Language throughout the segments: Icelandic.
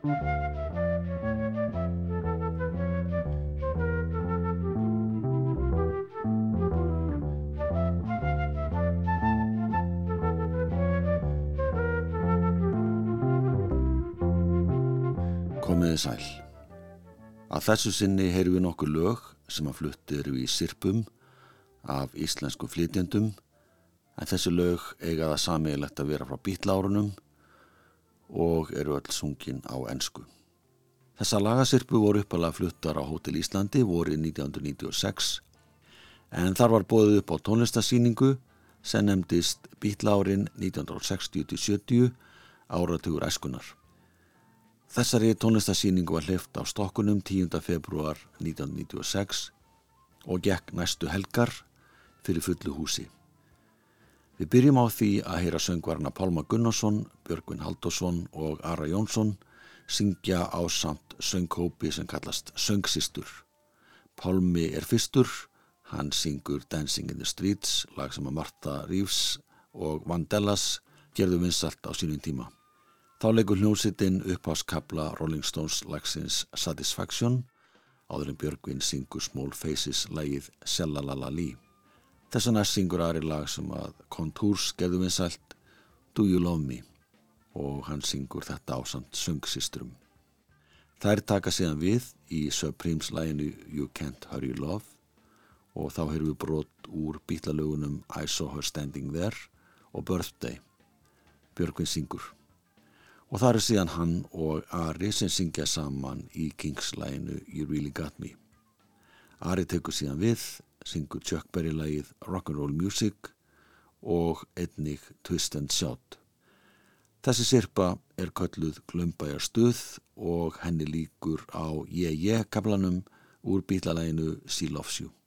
Komiði sæl. Að þessu sinni heyru við nokkur lög sem að flutti eru í sirpum af íslensku flytjendum en þessi lög eiga það samílegt að vera frá býtlárunum og eru öll sungin á ennsku. Þessa lagasirpu voru uppalega fluttar á Hótel Íslandi voru 1996 en þar var bóðið upp á tónlistasýningu sem nefndist býtlárin 1960-70 áratugur æskunar. Þessari tónlistasýningu var hlift á stokkunum 10. februar 1996 og gekk næstu helgar fyrir fullu húsi. Við byrjum á því að heyra söngvarna Pálma Gunnarsson, Björgvin Haldosson og Ara Jónsson syngja á samt söngkópi sem kallast Söngsistur. Pálmi er fyrstur, hann syngur Dancing in the Streets, lag sem að Martha Reeves og Vandellas gerðu vinsalt á sínum tíma. Þá leikur hljómsittin uppháskabla Rolling Stones lagsins Satisfaction áður en Björgvin syngur Small Faces lægið Sjallalalali. Þess vegna syngur aðri lag sem að Contours gerðu vinsælt Do You Love Me og hann syngur þetta á samt söngsistrum. Þær taka síðan við í Supremes læginu You Can't Hurry Love og þá heyrðum við brot úr bítlalögunum I Saw Her Standing There og Birthday. Björgvin syngur og það eru síðan hann og Ari sem syngja saman í Kings-læginu You Really Got Me. Ari tekur síðan við, syngur Chuck Berry-lægið Rock'n'Roll Music og einnig Twist and Shout. Þessi sirpa er kölluð Glömbæjar stuð og henni líkur á Ég Ég kaplanum úr bítlalæginu She Loves You.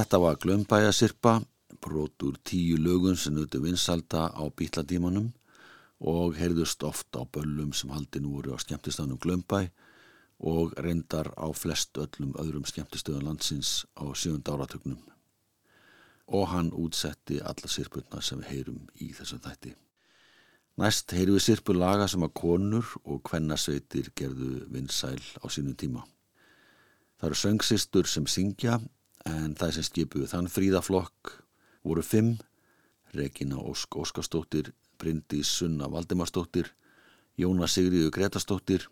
Þetta var Glömbæjasirpa, brot úr tíu lögun sem nuti vinsalda á bítladímanum og heyrðust ofta á böllum sem haldi nú voru á skemmtistanum Glömbæ og reyndar á flest öllum öðrum skemmtistöðun landsins á sjönda áratögnum. Og hann útsetti alla sirpurna sem við heyrum í þessum þætti. Næst heyrum við sirpur laga sem að konur og kvennasveitir gerðu vinsæl á sínum tíma. Það eru söngsistur sem syngja en það sem skipuðu þann fríðaflokk voru fimm, Regina Ósk Óskarstóttir, Bryndís Sunna Valdimarstóttir, Jóna Sigriðu Gretastóttir,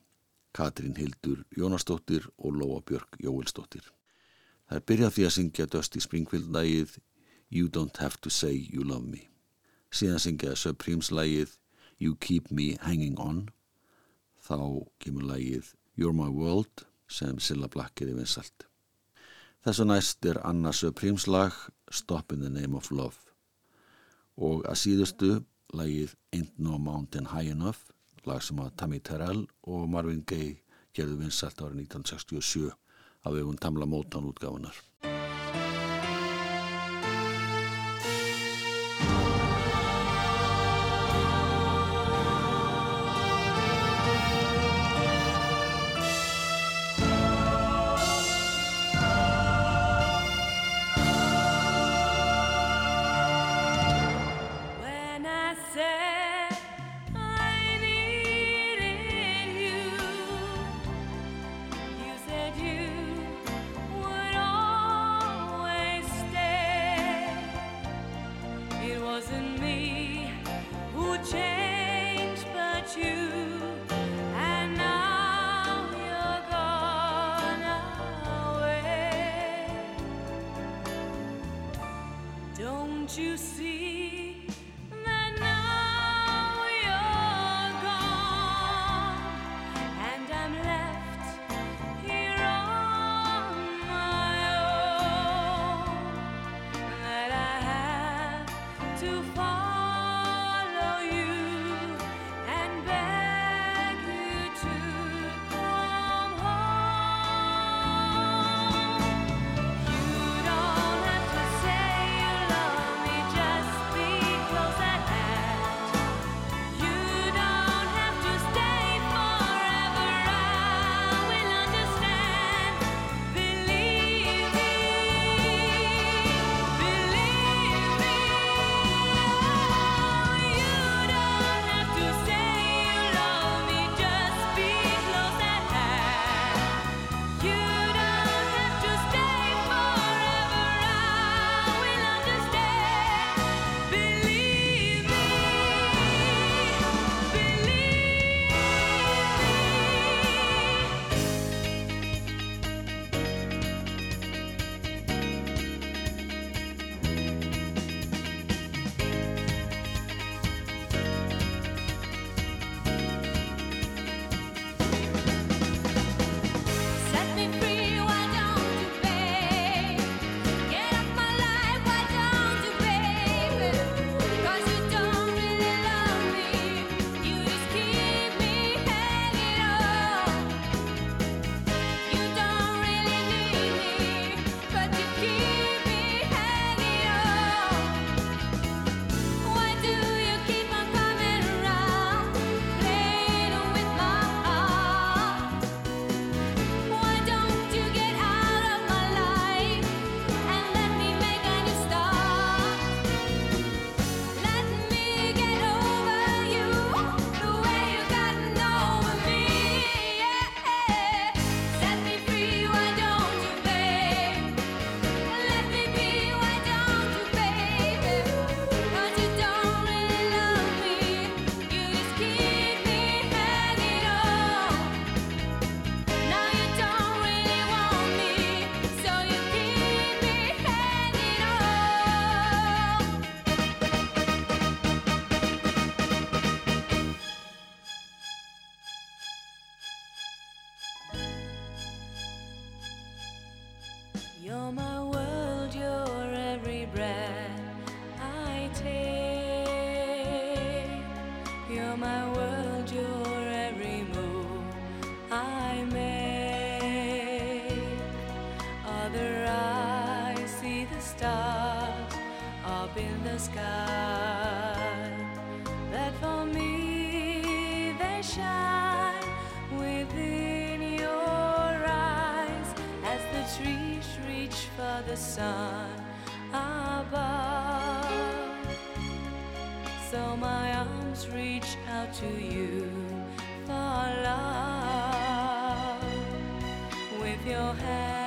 Katrín Hildur Jónastóttir og Lóa Björk Jóilstóttir. Það er byrjað því að syngja Dusty Springfield lægið You Don't Have To Say You Love Me. Síðan syngjaði Supremes lægið You Keep Me Hanging On. Þá kemur lægið You're My World sem Silla Black er í vinsalt. Þessu næst er Anna Supremes lag Stop in the Name of Love og að síðustu lægið Ain't No Mountain High Enough lag sem að Tammy Terrell og Marvin Gaye gerðu vinsalt árið 1967 af vegum Tamla Motown útgáfunar. reach, reach for the sun above. So my arms reach out to you for love with your hand.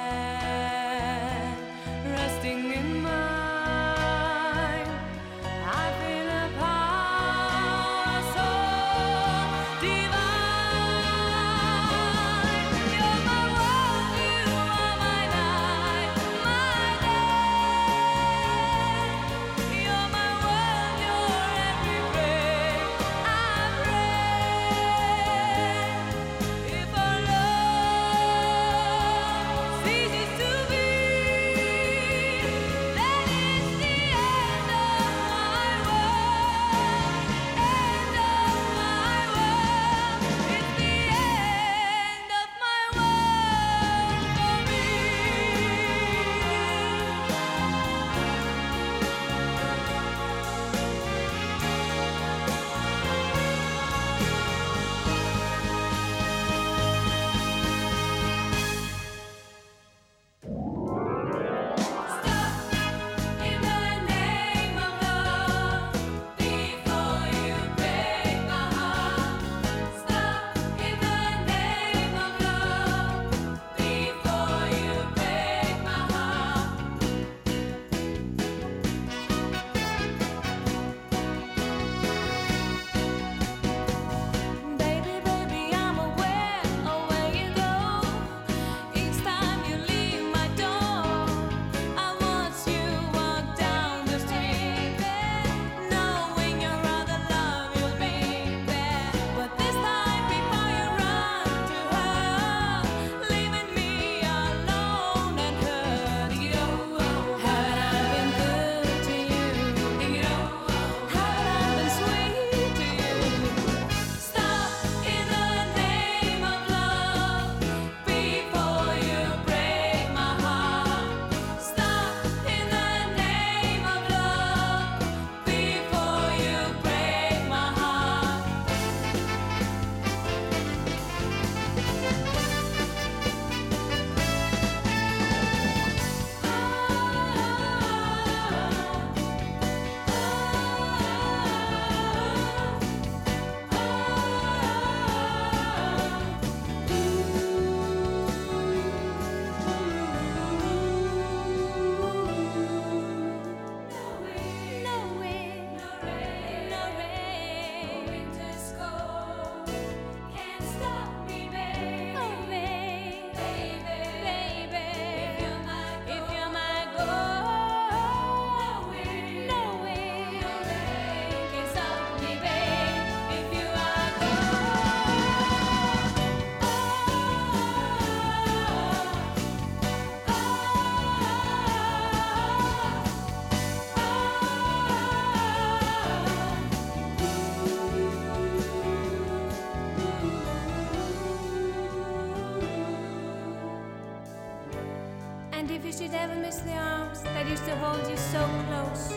miss the arms that used to hold you so close,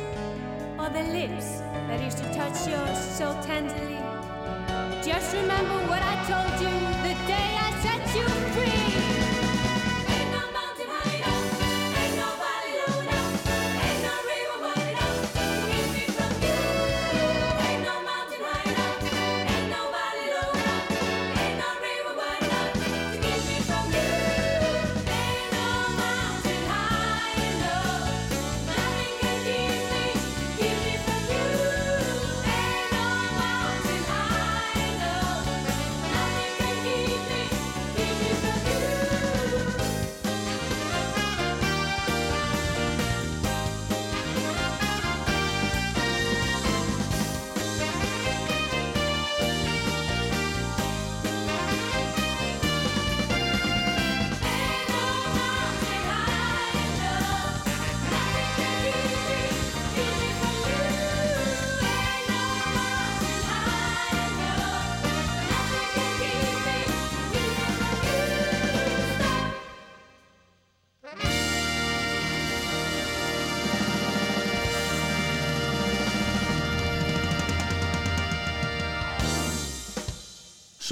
or the lips that used to touch yours so tenderly. Just remember what I told you the day I set you free.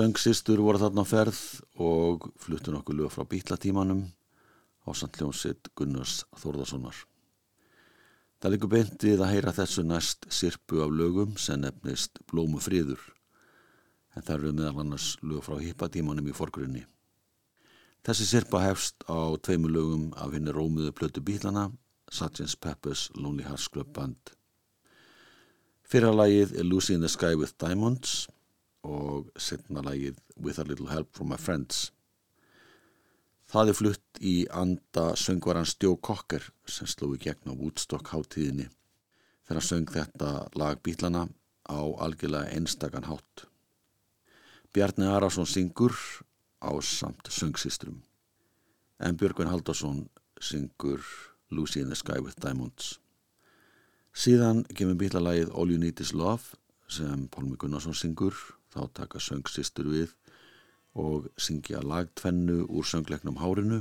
Söngsistur voru þarna ferð og fluttu nokkuð lög frá býtlatímanum á sandljónsitt Gunnars Þórðarssonar. Það likur beintið að heyra þessu næst sirpu af lögum sem nefnist Blómu fríður en það eru meðal annars lög frá hippatímanum í forgrunni. Þessi sirpa hefst á tveimu lögum af henni rómuðu plötu býtlana Satjens Peppers Lonely Hearts Club Band. Fyrralagið er Lucy in the Sky with Diamonds og setna lagið With a Little Help from My Friends. Það er flutt í anda söngvarans Joe Cocker sem sló í gegn á Woodstock hátíðinni þegar hann söng þetta lag bílana á algjörlega einstakann hátt. Bjarni Arason syngur á samt söngsistrum en Björgvin Haldarsson syngur Lucy in the Sky with Diamonds. Síðan kemur bílalagið All You Need Is Love sem Pálmi Gunnarsson syngur, þá taka söngsistur við og syngja lagtvennu úr söngleiknum Hárinu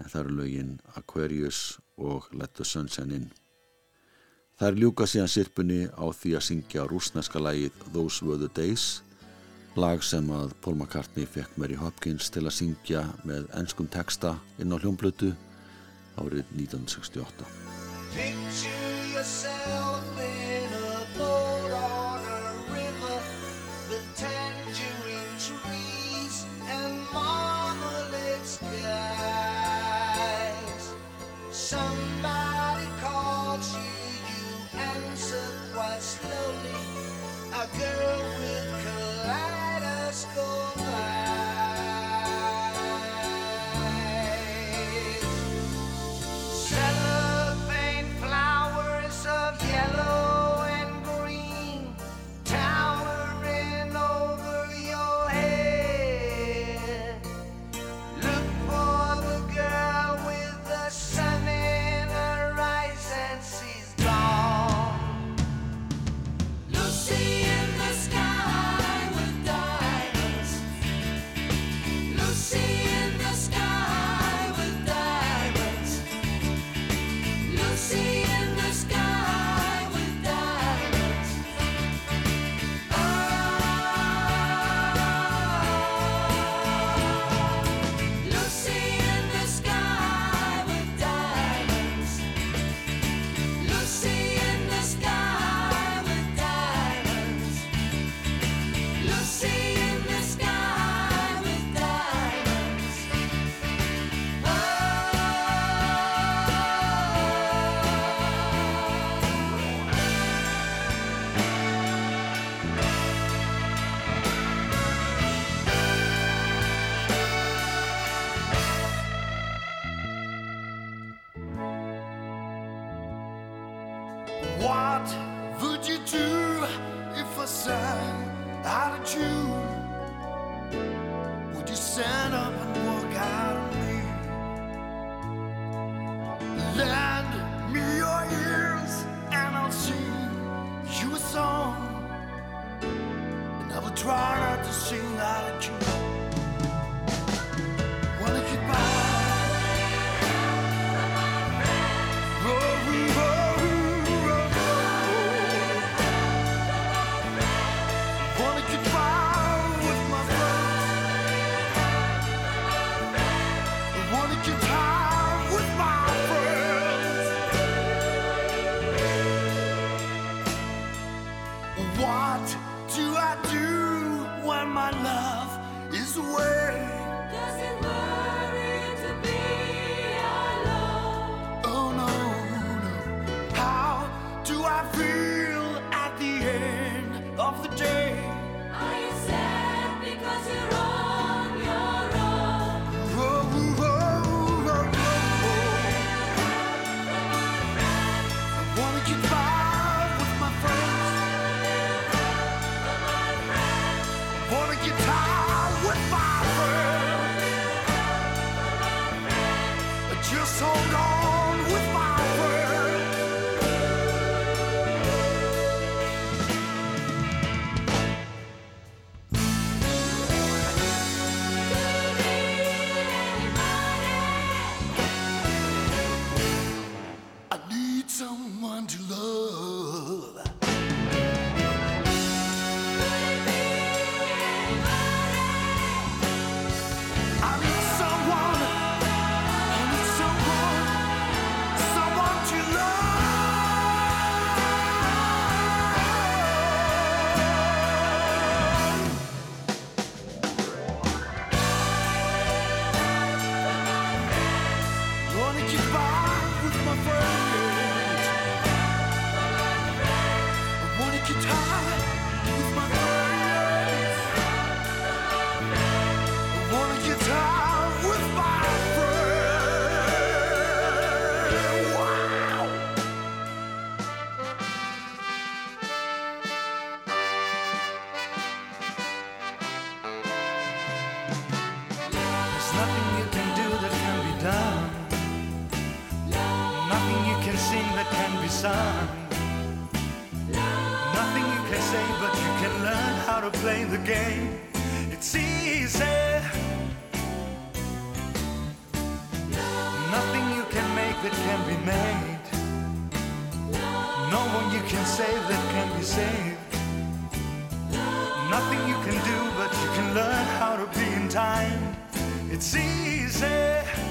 en það eru lögin Aquarius og Let the Sunshine In. Það er ljúka síðan sirpunni á því að syngja rúsneska lagið Those Were the Days lag sem að Paul McCartney fekk Mary Hopkins til að syngja með ennskum texta inn á hljómblötu árið 1968. Picture yourself I feel sun. Nothing you can say, but you can learn how to play the game. It's easy. Nothing you can make that can be made. No one you can save that can be saved. Nothing you can do, but you can learn how to be in time. It's easy.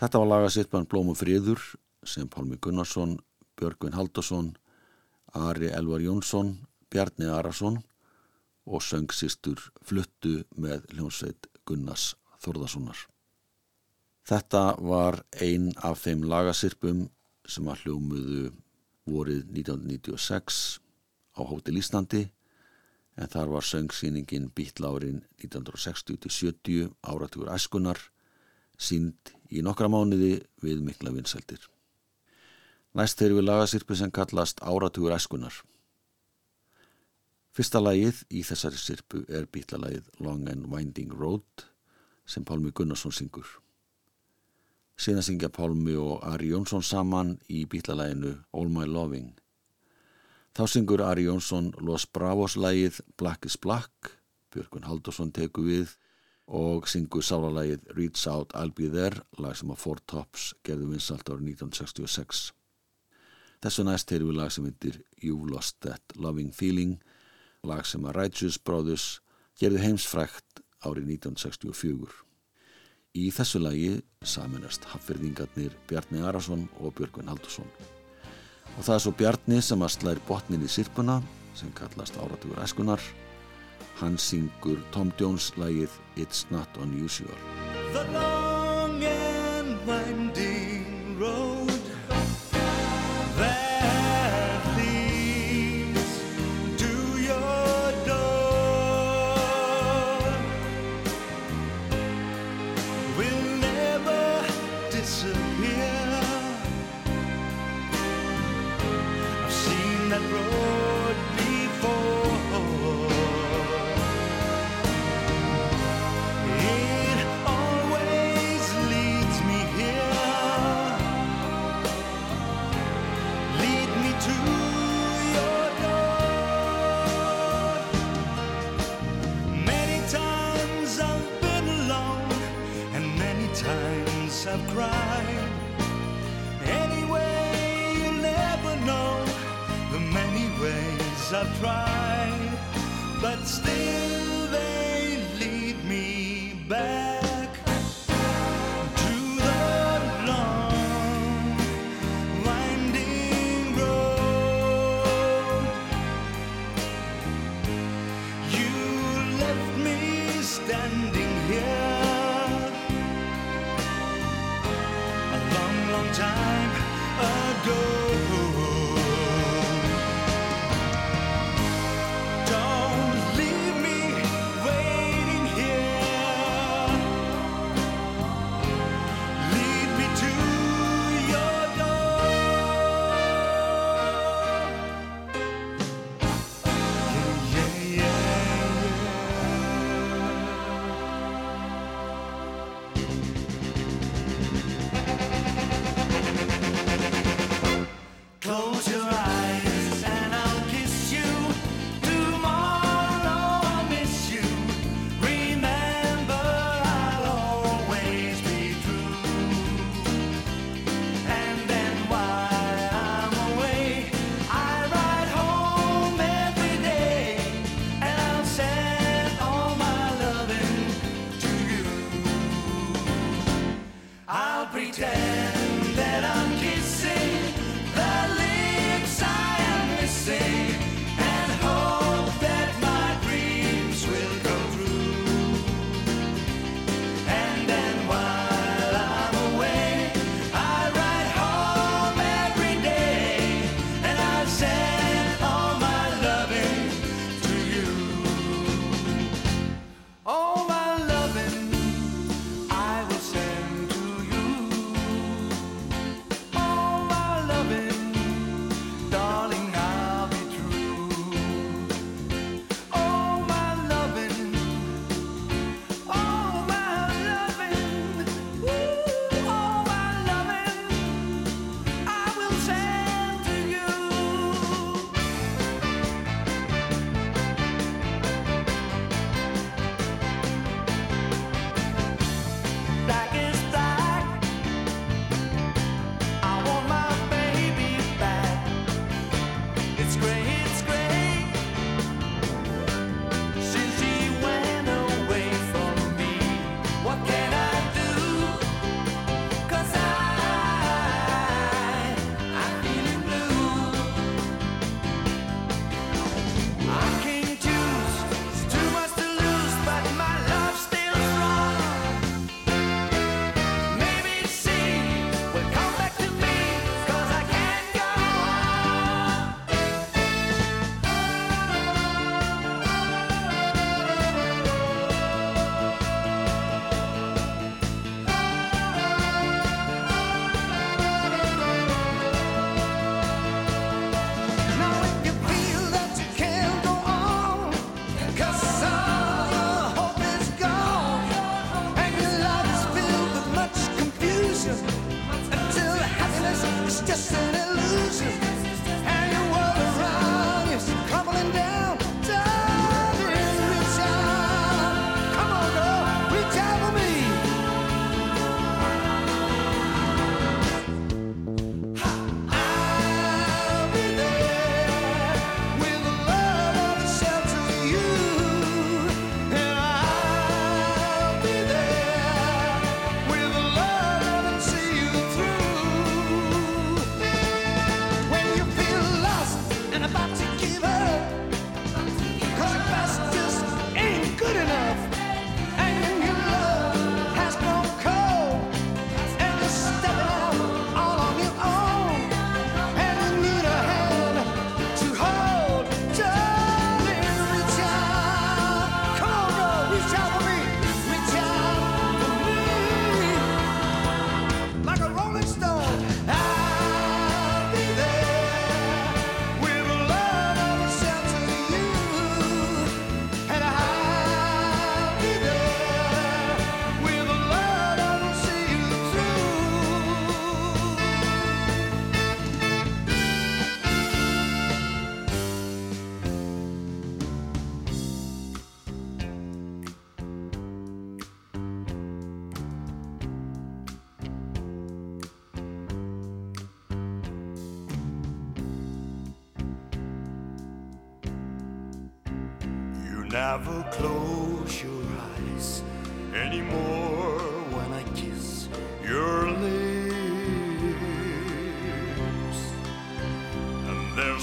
Þetta var lagasitpan Blómu Fríður sem Pálmi Gunnarsson, Björgvin Haldarsson, Ari Elvar Jónsson, Bjarni Arason og söngsistur Fluttu með hljómsveit Gunnars Þorðarssonar. Þetta var ein af þeim lagasirpum sem að hljómuðu vorið 1996 á Hótel Íslandi en þar var söngsýningin Býtlárin 1960-70 áratugur æskunar sínd í nokkra mánuði við mikla vinseldir. Næst þeir við lagasirpi sem kallast Áratugur æskunar. Fyrsta lagið í þessari sirpu er bítlalagið Long and Winding Road sem Pálmi Gunnarsson syngur. Síðan syngja Pálmi og Ari Jónsson saman í bítlalaginu All My Loving. Þá syngur Ari Jónsson Los Bravos lagið Black is Black, Björgun Haldursson teku við og syngur sálalagið Reach Out I'll Be There, lag sem að Four Tops gerðu vinsalt árið 1966. Þessu næst heyrum við lag sem heitir You've Lost That Loving Feeling, lag sem að Righteous Brothers gerðu heimsfrækt árið 1964. Í þessu lagi saminast hafverðingarnir Bjarni Arason og Björgvin Haldursson. Og það er svo Bjarni sem að slæri botnin í sirpuna sem kallast Áratugur Æskunar. Hann syngur Tom Jones lagið It's Not Unusual.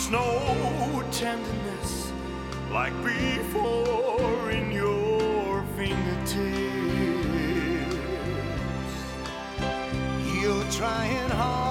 There's no tenderness like before in your fingertips. You're trying hard.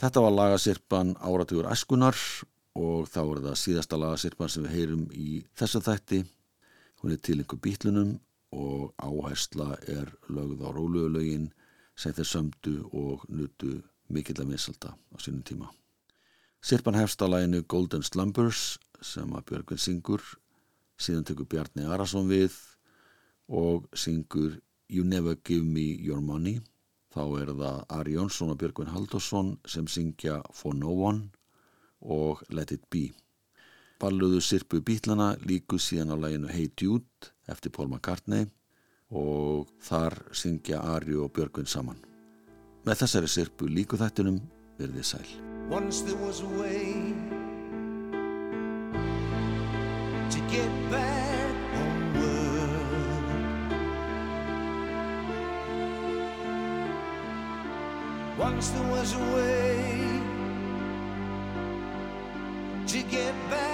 Þetta var lagasirpan Áratugur Æskunar og þá er það síðasta lagasirpan sem við heyrum í þessu þætti. Hún er til einhver bítlunum og áhersla er lögð á róluðulögin sem þeir sömdu og nutu mikill að vinsalda á sínum tíma. Sirpan hefst á læginu Golden Slumbers sem að Björgvin syngur, síðan tekur Bjarni Arason við og syngur You Never Give Me Your Money. Þá er það Ari Jónsson og Björgvin Haldursson sem syngja For No One og Let It Be. Balluðu sirpu bítlana líku síðan á læginu Hey Dude eftir Paul McCartney og þar syngja Ari og Björgvin saman. Með þessari sirpu líku þættunum verðið sæl. Once there was a way to get back Once there was a way to get back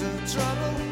brings trouble.